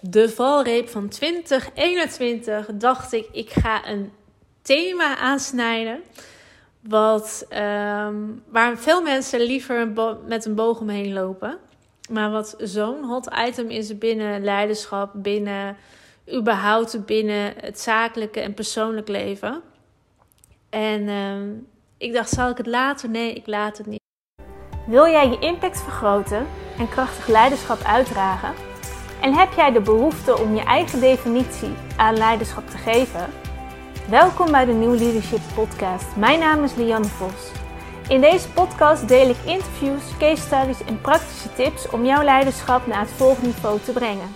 de valreep van 2021 dacht ik, ik ga een thema aansnijden. Wat, ehm, waar veel mensen liever met een boog omheen lopen. Maar wat zo'n hot item is binnen leiderschap, binnen überhaupt binnen het zakelijke en persoonlijk leven. En ehm, ik dacht, zal ik het laten? Nee, ik laat het niet. Wil jij je impact vergroten en krachtig leiderschap uitdragen? En heb jij de behoefte om je eigen definitie aan leiderschap te geven? Welkom bij de New Leadership Podcast. Mijn naam is Lianne Vos. In deze podcast deel ik interviews, case studies en praktische tips om jouw leiderschap naar het volgende niveau te brengen.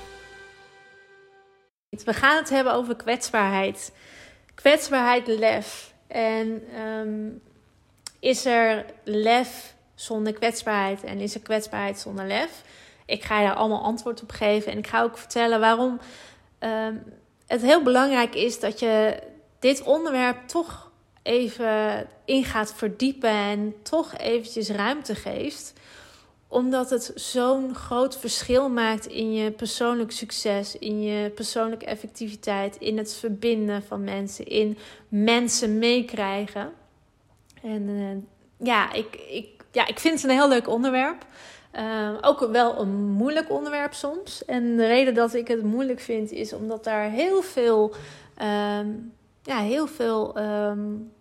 We gaan het hebben over kwetsbaarheid. Kwetsbaarheid, lef. En ehm, is er lef zonder kwetsbaarheid en is er kwetsbaarheid zonder lef? Ik ga daar allemaal antwoord op geven en ik ga ook vertellen waarom um, het heel belangrijk is dat je dit onderwerp toch even in gaat verdiepen en toch eventjes ruimte geeft omdat het zo'n groot verschil maakt in je persoonlijk succes, in je persoonlijke effectiviteit, in het verbinden van mensen, in mensen meekrijgen. En uh, ja, ik, ik, ja, ik vind het een heel leuk onderwerp. Uh, ook wel een moeilijk onderwerp soms. En de reden dat ik het moeilijk vind is omdat daar heel veel, um, ja, heel veel um,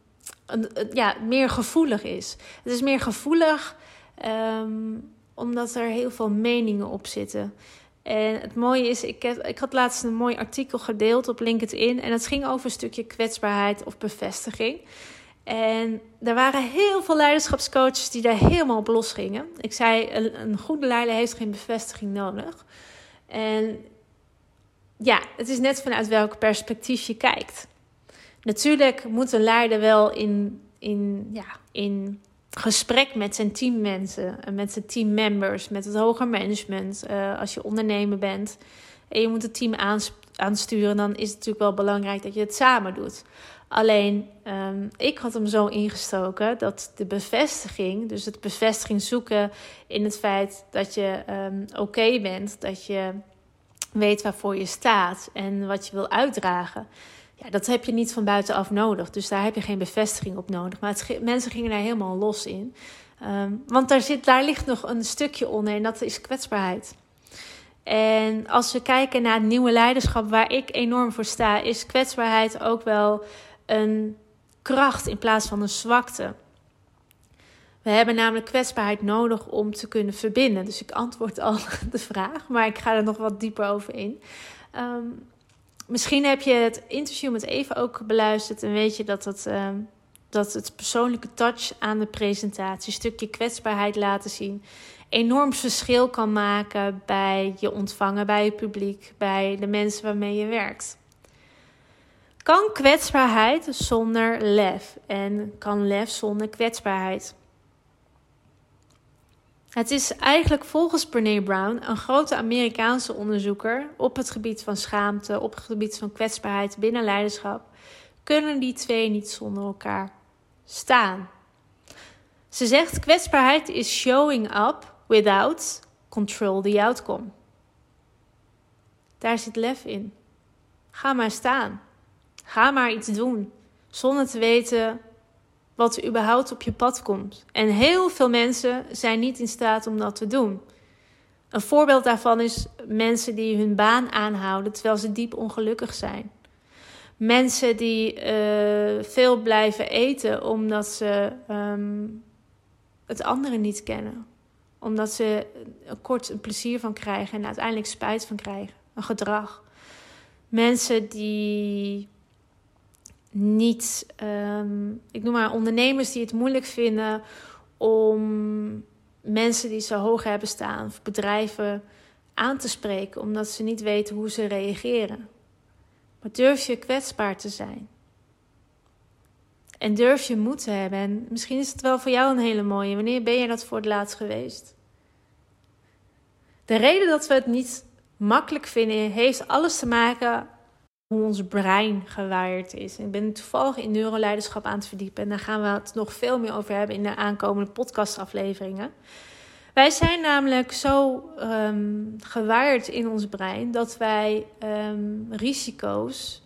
een, ja, meer gevoelig is. Het is meer gevoelig. Omdat er heel veel meningen op zitten. En het mooie is, ik, heb, ik had laatst een mooi artikel gedeeld op LinkedIn. En het ging over een stukje kwetsbaarheid of bevestiging. En er waren heel veel leiderschapscoaches die daar helemaal op los gingen. Ik zei, een, goede leider heeft geen bevestiging nodig. En ja, het is net vanuit welk perspectief je kijkt. Natuurlijk moet een leider wel in, in, ja, in gesprek met zijn teammensen, met zijn teammembers, met het hoger management. Uh, als je ondernemer bent en je moet het team aansturen, dan is het natuurlijk wel belangrijk dat je het samen doet. Alleen, um, ik had hem zo ingestoken dat de bevestiging, dus het bevestiging zoeken in het feit dat je um, oké bent, dat je weet waarvoor je staat en wat je wil uitdragen ja, dat heb je niet van buitenaf nodig. Dus daar heb je geen bevestiging op nodig. Maar mensen gingen daar helemaal los in. Um, want daar, zit, daar ligt nog een stukje onder en dat is kwetsbaarheid. En als we kijken naar het nieuwe leiderschap waar ik enorm voor sta, is kwetsbaarheid ook wel een kracht in plaats van een zwakte. We hebben namelijk kwetsbaarheid nodig om te kunnen verbinden. Dus ik antwoord al de vraag, maar ik ga er nog wat dieper over in. Um, misschien heb je het interview met Eva ook beluisterd en weet je dat het, uh, dat het persoonlijke touch aan de presentatie, een stukje kwetsbaarheid laten zien, enorm verschil kan maken bij je ontvangen, bij je publiek, bij de mensen waarmee je werkt. Kan kwetsbaarheid zonder lef en kan lef zonder kwetsbaarheid? Het is eigenlijk volgens Brene Brown, een grote Amerikaanse onderzoeker op het gebied van schaamte, op het gebied van kwetsbaarheid binnen leiderschap, kunnen die twee niet zonder elkaar staan. Ze zegt: kwetsbaarheid is showing up without control the outcome. Daar zit lef in. Ga maar staan. Ga maar iets doen zonder te weten wat er überhaupt op je pad komt. En heel veel mensen zijn niet in staat om dat te doen. Een voorbeeld daarvan is mensen die hun baan aanhouden terwijl ze diep ongelukkig zijn. Mensen die uh, veel blijven eten omdat ze um, het andere niet kennen. Omdat ze kort een plezier van krijgen en uiteindelijk spijt van krijgen. Een gedrag. Mensen die niet, ehm, ik noem maar ondernemers die het moeilijk vinden om mensen die zo hoog hebben staan, of bedrijven aan te spreken, omdat ze niet weten hoe ze reageren. Maar durf je kwetsbaar te zijn? En durf je moed te hebben? En misschien is het wel voor jou een hele mooie. Wanneer ben je dat voor het laatst geweest? De reden dat we het niet makkelijk vinden, heeft alles te maken hoe ons brein gewaard is. Ik ben toevallig in neuroleiderschap aan het verdiepen. En daar gaan we het nog veel meer over hebben in de aankomende podcastafleveringen. Wij zijn namelijk zo um, gewaard in ons brein dat wij um, risico's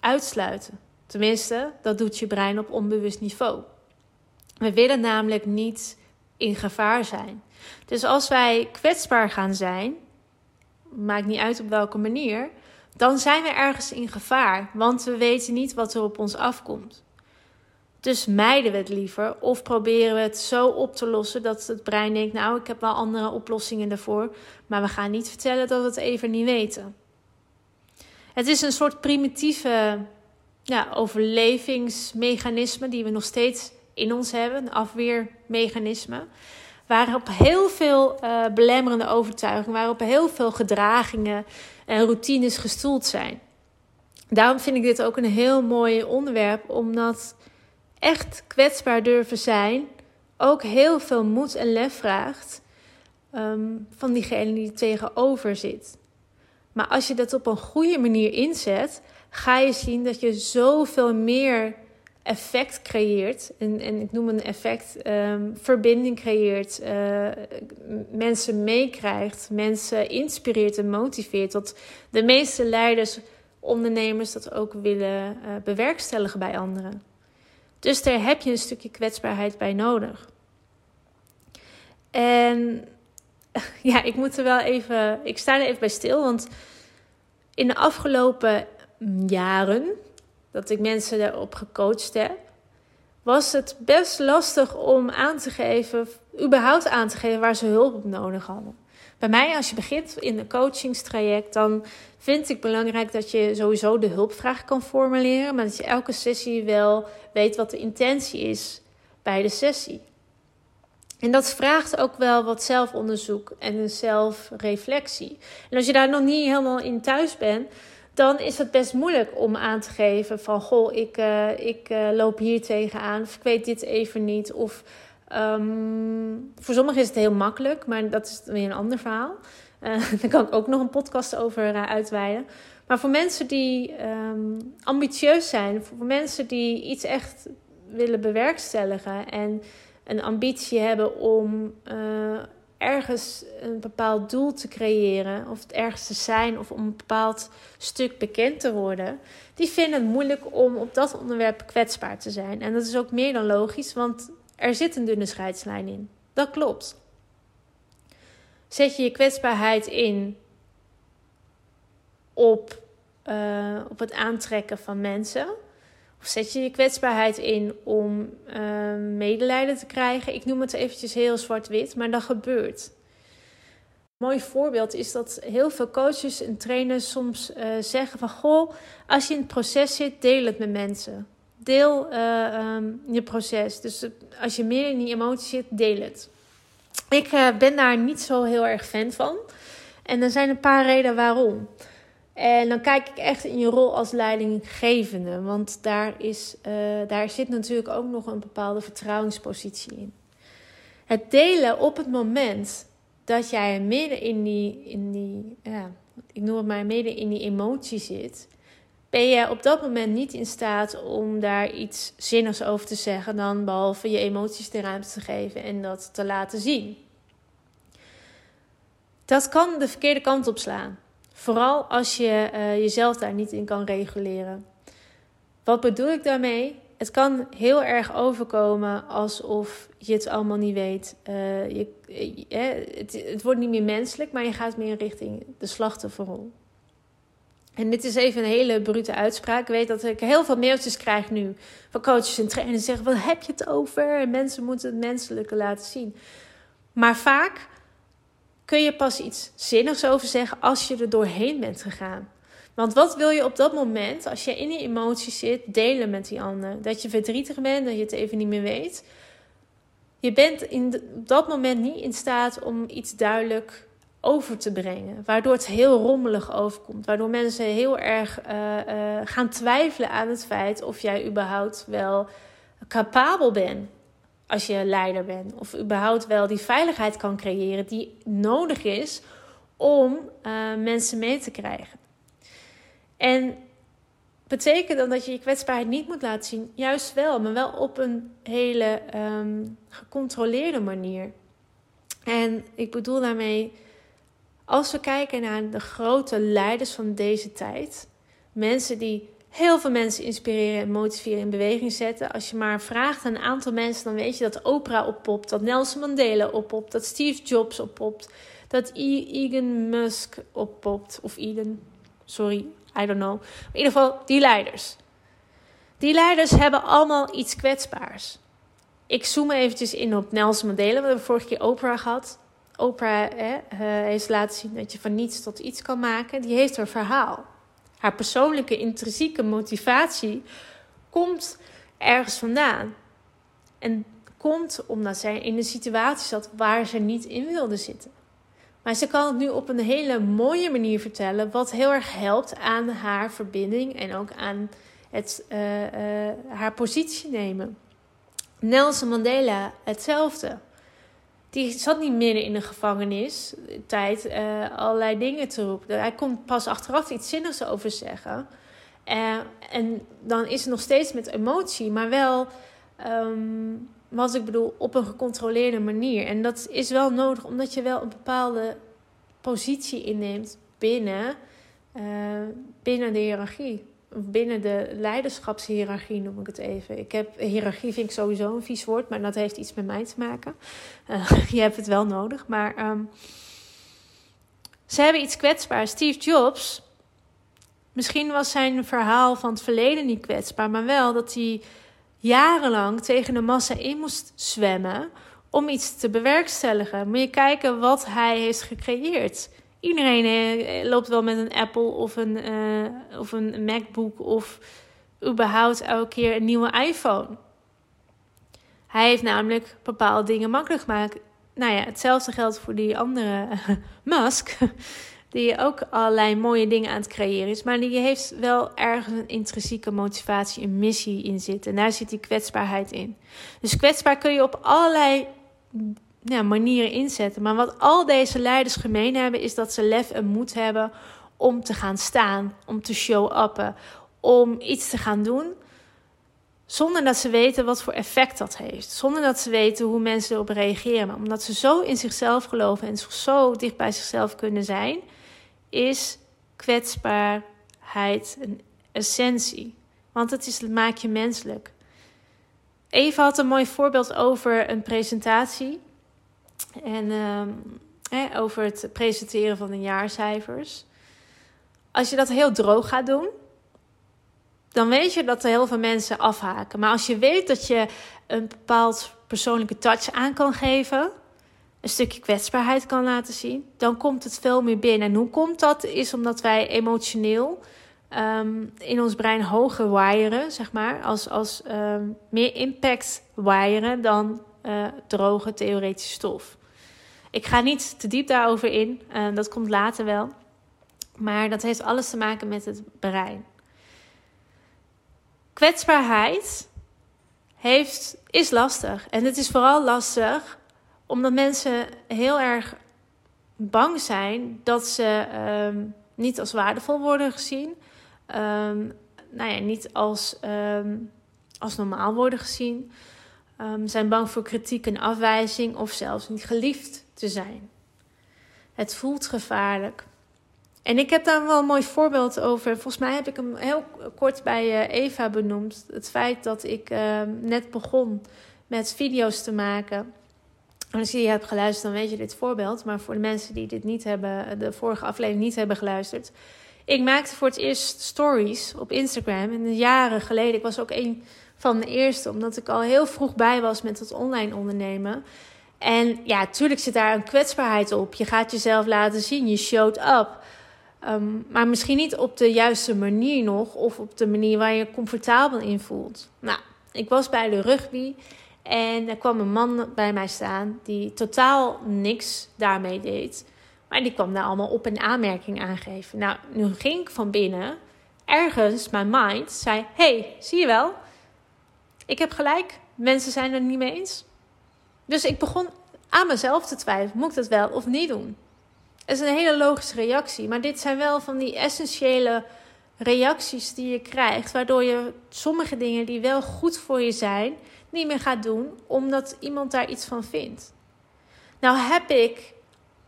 uitsluiten. Tenminste, dat doet je brein op onbewust niveau. We willen namelijk niet in gevaar zijn. Dus als wij kwetsbaar gaan zijn, maakt niet uit op welke manier, dan zijn we ergens in gevaar, want we weten niet wat er op ons afkomt. Dus mijden we het liever of proberen we het zo op te lossen dat het brein denkt: Nou, ik heb wel andere oplossingen daarvoor, maar we gaan niet vertellen dat we het even niet weten. Het is een soort primitieve ja, overlevingsmechanisme die we nog steeds in ons hebben, een afweermechanisme. Waarop heel veel uh, belemmerende overtuigingen, waarop heel veel gedragingen en routines gestoeld zijn. Daarom vind ik dit ook een heel mooi onderwerp, omdat echt kwetsbaar durven zijn ook heel veel moed en lef vraagt um, van diegene die tegenover zit. Maar als je dat op een goede manier inzet, ga je zien dat je zoveel meer effect creëert. En, en ik noem een effect um, verbinding creëert. Uh, mensen meekrijgt. Mensen inspireert en motiveert. Dat de meeste leiders, ondernemers dat ook willen uh, bewerkstelligen bij anderen. Dus daar heb je een stukje kwetsbaarheid bij nodig. En ja, ik moet er wel even. Ik sta er even bij stil. Want in de afgelopen jaren dat ik mensen daarop gecoacht heb, was het best lastig om aan te geven, überhaupt aan te geven waar ze hulp op nodig hadden. Bij mij, als je begint in een coachingstraject, dan vind ik belangrijk dat je sowieso de hulpvraag kan formuleren, maar dat je elke sessie wel weet wat de intentie is bij de sessie. En dat vraagt ook wel wat zelfonderzoek en een zelfreflectie. En als je daar nog niet helemaal in thuis bent, dan is het best moeilijk om aan te geven van goh, ik, uh, ik uh, loop hier tegenaan of ik weet dit even niet. Of um, voor sommigen is het heel makkelijk, maar dat is weer een ander verhaal. Uh, daar kan ik ook nog een podcast over uitweiden. Maar voor mensen die um, ambitieus zijn, voor mensen die iets echt willen bewerkstelligen en een ambitie hebben om ergens een bepaald doel te creëren, of het ergens te zijn, of om een bepaald stuk bekend te worden, die vinden het moeilijk om op dat onderwerp kwetsbaar te zijn. En dat is ook meer dan logisch, want er zit een dunne scheidslijn in. Dat klopt. Zet je je kwetsbaarheid in op, uh, op het aantrekken van mensen? Zet je je kwetsbaarheid in om uh, medelijden te krijgen? Ik noem het eventjes heel zwart-wit, maar dat gebeurt. Een mooi voorbeeld is dat heel veel coaches en trainers soms uh, zeggen van... Goh, als je in het proces zit, deel het met mensen. Deel uh, um, je proces. Dus als je meer in die emotie zit, deel het. Ik ben daar niet zo heel erg fan van. En er zijn een paar redenen waarom. En dan kijk ik echt in je rol als leidinggevende. Want daar, is, uh, daar zit natuurlijk ook nog een bepaalde vertrouwenspositie in. Het delen op het moment dat jij midden in die, in die ja, ik noem het maar, midden in die emotie zit, ben je op dat moment niet in staat om daar iets zinnigs over te zeggen, dan behalve je emoties de ruimte te geven en dat te laten zien. Dat kan de verkeerde kant op slaan. Vooral als je uh, jezelf daar niet in kan reguleren. Wat bedoel ik daarmee? Het kan heel erg overkomen alsof je het allemaal niet weet. Uh, je, uh, het, het, wordt niet meer menselijk, maar je gaat meer richting de slachtofferrol. En dit is even een hele brute uitspraak. Ik weet dat ik heel veel mailtjes krijg nu van coaches en trainers die zeggen: Wat heb je het over? En mensen moeten het menselijke laten zien. Maar vaak kun je pas iets zinnigs over zeggen als je er doorheen bent gegaan. Want wat wil je op dat moment, als je in die emotie zit, delen met die ander? Dat je verdrietig bent, dat je het even niet meer weet. Je bent in op dat moment niet in staat om iets duidelijk over te brengen. Waardoor het heel rommelig overkomt. Waardoor mensen heel erg uh, uh, gaan twijfelen aan het feit of jij überhaupt wel capabel bent als je leider bent. Of überhaupt wel die veiligheid kan creëren die nodig is om uh, mensen mee te krijgen. En betekent dan dat je je kwetsbaarheid niet moet laten zien? Juist wel, maar wel op een hele um, gecontroleerde manier. En ik bedoel daarmee, als we kijken naar de grote leiders van deze tijd, mensen die heel veel mensen inspireren en motiveren in beweging zetten. Als je maar vraagt aan een aantal mensen, dan weet je dat Oprah oppopt, dat Nelson Mandela oppopt, dat Steve Jobs oppopt, dat Elon Musk oppopt. Of Elon, sorry, I don't know. in ieder geval, die leiders. Die leiders hebben allemaal iets kwetsbaars. Ik zoom eventjes in op Nelson Mandela. We hebben vorige keer Oprah gehad. Oprah hè, uh, heeft laten zien dat je van niets tot iets kan maken. Die heeft een verhaal. Haar persoonlijke intrinsieke motivatie komt ergens vandaan. En komt omdat zij in een situatie zat waar ze niet in wilde zitten. Maar ze kan het nu op een hele mooie manier vertellen, wat heel erg helpt aan haar verbinding en ook aan het, uh, uh, haar positie nemen. Nelson Mandela, hetzelfde. Die zat niet midden in de gevangenis tijd uh, allerlei dingen te roepen. Hij kon pas achteraf iets zinnigs over zeggen. Uh, en dan is het nog steeds met emotie, maar wel, um, wat ik bedoel, op een gecontroleerde manier. En dat is wel nodig, omdat je wel een bepaalde positie inneemt binnen, uh, binnen de hiërarchie binnen de leiderschapshiërarchie noem ik het even. Ik heb hiërarchie vind ik sowieso een vies woord, maar dat heeft iets met mij te maken. Uh, je hebt het wel nodig, maar um, ze hebben iets kwetsbaars. Steve Jobs, misschien was zijn verhaal van het verleden niet kwetsbaar, maar wel dat hij jarenlang tegen de massa in moest zwemmen om iets te bewerkstelligen. Moet je kijken wat hij heeft gecreëerd. Iedereen eh, loopt wel met een Apple of een, uh, of een MacBook of überhaupt elke keer een nieuwe iPhone. Hij heeft namelijk bepaalde dingen makkelijk gemaakt. Nou ja, hetzelfde geldt voor die andere Musk, die ook allerlei mooie dingen aan het creëren is, maar die heeft wel ergens een intrinsieke motivatie, een missie in zitten. En daar zit die kwetsbaarheid in. Dus kwetsbaar kun je op allerlei manieren inzetten. Maar wat al deze leiders gemeen hebben, is dat ze lef en moed hebben om te gaan staan, om te show-uppen, om iets te gaan doen. Zonder dat ze weten wat voor effect dat heeft. Zonder dat ze weten hoe mensen erop reageren. Maar omdat ze zo in zichzelf geloven en zo dicht bij zichzelf kunnen zijn, is kwetsbaarheid een essentie. Want het, is, het maakt je menselijk. Eva had een mooi voorbeeld over een presentatie. En uh, over het presenteren van de jaarcijfers. Als je dat heel droog gaat doen, dan weet je dat er heel veel mensen afhaken. Maar als je weet dat je een bepaald persoonlijke touch aan kan geven, een stukje kwetsbaarheid kan laten zien, dan komt het veel meer binnen. En hoe komt dat? Is omdat wij emotioneel um, in ons brein hoger wiren, zeg maar, als, als um, meer impact wiren dan uh, droge theoretische stof. Ik ga niet te diep daarover in, uh, dat komt later wel. Maar dat heeft alles te maken met het brein. Kwetsbaarheid heeft, is lastig. En het is vooral lastig omdat mensen heel erg bang zijn dat ze um, niet als waardevol worden gezien. Um, nou ja, niet als, um, als normaal worden gezien. Zijn bang voor kritiek en afwijzing of zelfs niet geliefd te zijn. Het voelt gevaarlijk. En ik heb daar wel een mooi voorbeeld over. Volgens mij heb ik hem heel kort bij uh, Eva benoemd. Het feit dat ik uh, net begon met video's te maken. En als je die hebt geluisterd, dan weet je dit voorbeeld. Maar voor de mensen die dit niet hebben, de vorige aflevering niet hebben geluisterd. Ik maakte voor het eerst stories op Instagram. En jaren geleden, ik was ook een van de eerste, omdat ik al heel vroeg bij was met het online ondernemen. En ja, natuurlijk zit daar een kwetsbaarheid op. Je gaat jezelf laten zien, je showed up. Um, maar misschien niet op de juiste manier nog, of op de manier waar je comfortabel in voelt. Nou, ik was bij de rugby en er kwam een man bij mij staan die totaal niks daarmee deed. Maar die kwam daar allemaal op een aanmerking aangeven. Nou, nu ging ik van binnen, ergens mijn mind zei: hey, zie je wel? Ik heb gelijk, mensen zijn het niet mee eens. Dus ik begon aan mezelf te twijfelen: moet ik dat wel of niet doen? Het is een hele logische reactie, maar dit zijn wel van die essentiële reacties die je krijgt, waardoor je sommige dingen die wel goed voor je zijn, niet meer gaat doen, omdat iemand daar iets van vindt. Nou heb ik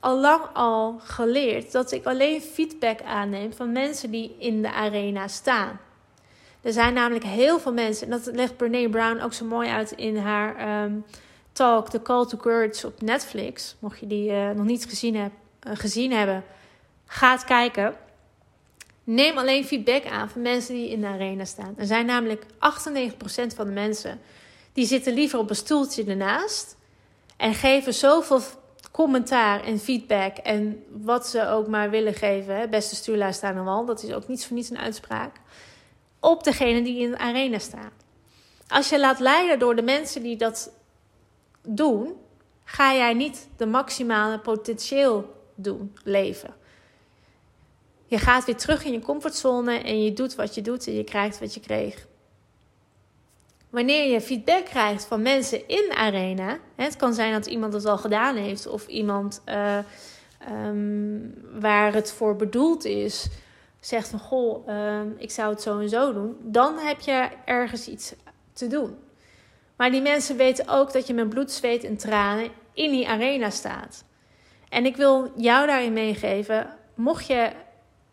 al lang al geleerd dat ik alleen feedback aanneem van mensen die in de arena staan. Er zijn namelijk heel veel mensen, en dat legt Brene Brown ook zo mooi uit in haar ehm, talk The Call to Courage op Netflix. Mocht je die uh, nog niet gezien, uh, gezien hebben, ga het kijken. Neem alleen feedback aan van mensen die in de arena staan. Er zijn namelijk 98% van de mensen die zitten liever op een stoeltje ernaast en geven zoveel commentaar en feedback en wat ze ook maar willen geven. Beste stuurlui staan er wel, dat is ook niets voor niets een uitspraak. Op degene die in de arena staan. Als je laat leiden door de mensen die dat doen, ga jij niet de maximale potentieel doen, leven. Je gaat weer terug in je comfortzone en je doet wat je doet en je krijgt wat je kreeg. Wanneer je feedback krijgt van mensen in de arena, het kan zijn dat iemand het al gedaan heeft of iemand uh, um, waar het voor bedoeld is, zegt van goh, uh, ik zou het zo en zo doen, dan heb je ergens iets te doen. Maar die mensen weten ook dat je met bloed, zweet en tranen in die arena staat. En ik wil jou daarin meegeven, mocht je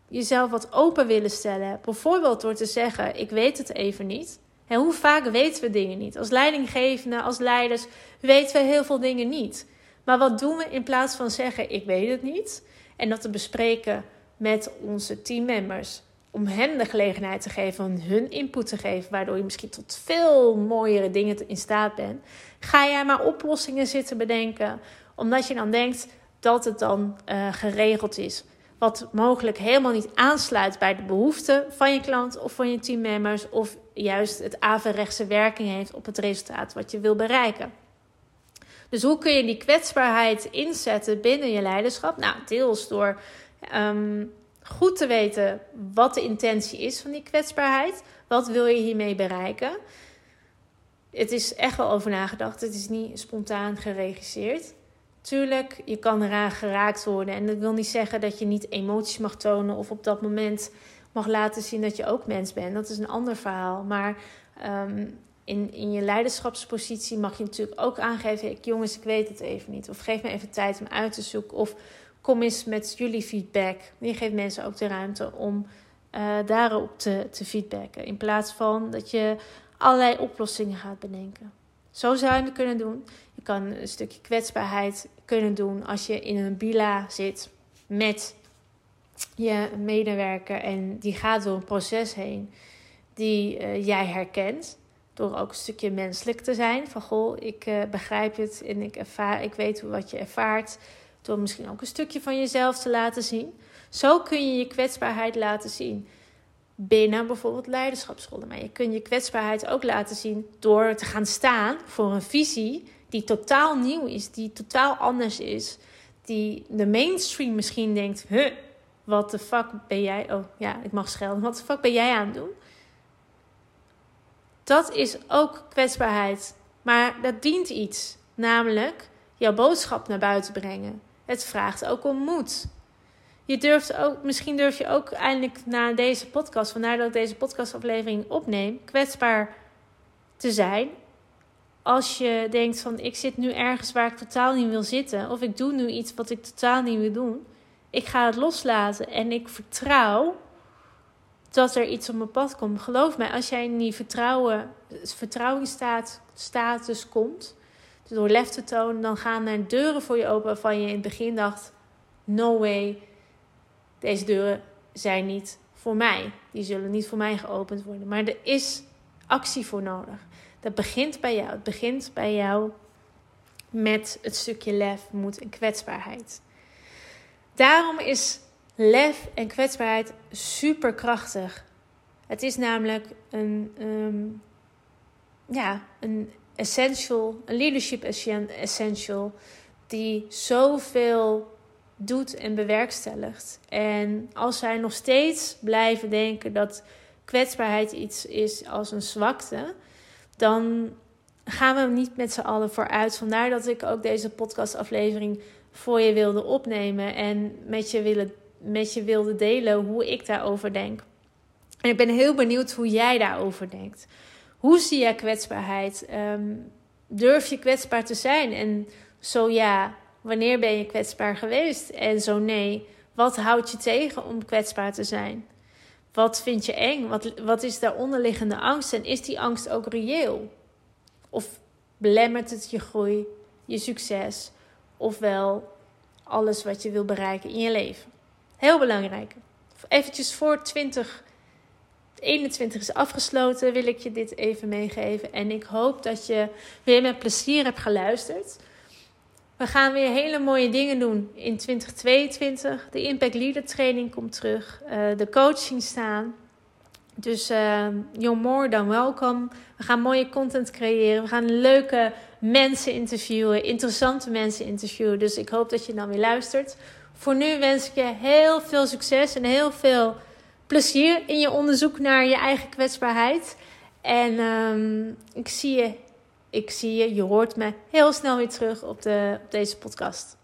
jezelf wat open willen stellen, bijvoorbeeld door te zeggen: Ik weet het even niet. En hoe vaak weten we dingen niet? Als leidinggevende, als leiders, weten we heel veel dingen niet. Maar wat doen we in plaats van zeggen: Ik weet het niet? En dat te bespreken met onze teammembers. Om hen de gelegenheid te geven om hun input te geven, waardoor je misschien tot veel mooiere dingen in staat bent. Ga jij maar oplossingen zitten bedenken, omdat je dan denkt dat het dan uh, geregeld is wat mogelijk helemaal niet aansluit bij de behoeften van je klant of van je teammembers, of juist het averechtse werking heeft op het resultaat wat je wil bereiken. Dus hoe kun je die kwetsbaarheid inzetten binnen je leiderschap? Nou, deels door um, goed te weten wat de intentie is van die kwetsbaarheid. Wat wil je hiermee bereiken? Het is echt wel over nagedacht. Het is niet spontaan geregisseerd. Tuurlijk, je kan eraan geraakt worden. En dat wil niet zeggen dat je niet emoties mag tonen of op dat moment mag laten zien dat je ook mens bent. Dat is een ander verhaal. Maar um, in, in je leiderschapspositie mag je natuurlijk ook aangeven: ik, jongens, ik weet het even niet. Of geef me even tijd om uit te zoeken. Of kom eens met jullie feedback. Je geeft mensen ook de ruimte om uh, daarop te, te feedbacken. In plaats van dat je allerlei oplossingen gaat bedenken. Zo zou je het kunnen doen. Je kan een stukje kwetsbaarheid kunnen doen als je in een bila zit met je medewerker en die gaat door een proces heen die uh, jij herkent. Door ook een stukje menselijk te zijn. Van goh, ik uh, begrijp het en ik, ervaar, ik weet wat je ervaart. Door misschien ook een stukje van jezelf te laten zien. Zo kun je je kwetsbaarheid laten zien binnen bijvoorbeeld leiderschapsscholen. Maar je kunt je kwetsbaarheid ook laten zien door te gaan staan voor een visie die totaal nieuw is, die totaal anders is. Die de mainstream misschien denkt: huh, wat de fuck ben jij? Oh ja, ik mag schelden. Wat de fuck ben jij aan het doen? Dat is ook kwetsbaarheid. Maar dat dient iets. Namelijk jouw boodschap naar buiten brengen. Het vraagt ook om moed. Je durft ook, misschien durf je ook eindelijk na deze podcast, vandaar dat ik deze podcastaflevering opneem, kwetsbaar te zijn. Als je denkt van ik zit nu ergens waar ik totaal niet wil zitten, of ik doe nu iets wat ik totaal niet wil doen. Ik ga het loslaten en ik vertrouw dat er iets op mijn pad komt. Geloof mij, als jij in die vertrouwen, vertrouwingsstatus komt, door lef te tonen, dan gaan er deuren voor je open waarvan je in het begin dacht: no way deze deuren zijn niet voor mij. Die zullen niet voor mij geopend worden. Maar er is actie voor nodig. Dat begint bij jou. Het begint bij jou met het stukje lef, moed en kwetsbaarheid. Daarom is lef en kwetsbaarheid super krachtig. Het is namelijk een, um, ja, een essential, een leadership essential, die zoveel doet en bewerkstelligt. En als zij nog steeds blijven denken dat kwetsbaarheid iets is als een zwakte, dan gaan we niet met z'n allen vooruit. Vandaar dat ik ook deze podcastaflevering voor je wilde opnemen en met je, willen, met je wilde delen hoe ik daarover denk. En ik ben heel benieuwd hoe jij daarover denkt. Hoe zie jij kwetsbaarheid? Um, durf je kwetsbaar te zijn? En zo ja, wanneer ben je kwetsbaar geweest? En zo nee, wat houdt je tegen om kwetsbaar te zijn? Wat vind je eng? Wat, wat is de onderliggende angst? En is die angst ook reëel? Of belemmert het je groei, je succes, ofwel alles wat je wil bereiken in je leven? Heel belangrijk. Eventjes voor 2021 is afgesloten, wil ik je dit even meegeven. En ik hoop dat je weer met plezier hebt geluisterd. We gaan weer hele mooie dingen doen in 2022. De Impact Leader Training komt terug. Uh, de coaching staan. Dus uh, you're more dan welkom. We gaan mooie content creëren. We gaan leuke mensen interviewen. Interessante mensen interviewen. Dus ik hoop dat je dan weer luistert. Voor nu wens ik je heel veel succes en heel veel plezier in je onderzoek naar je eigen kwetsbaarheid. En um, ik zie je ik zie je, je hoort me heel snel weer terug op, de, op deze podcast.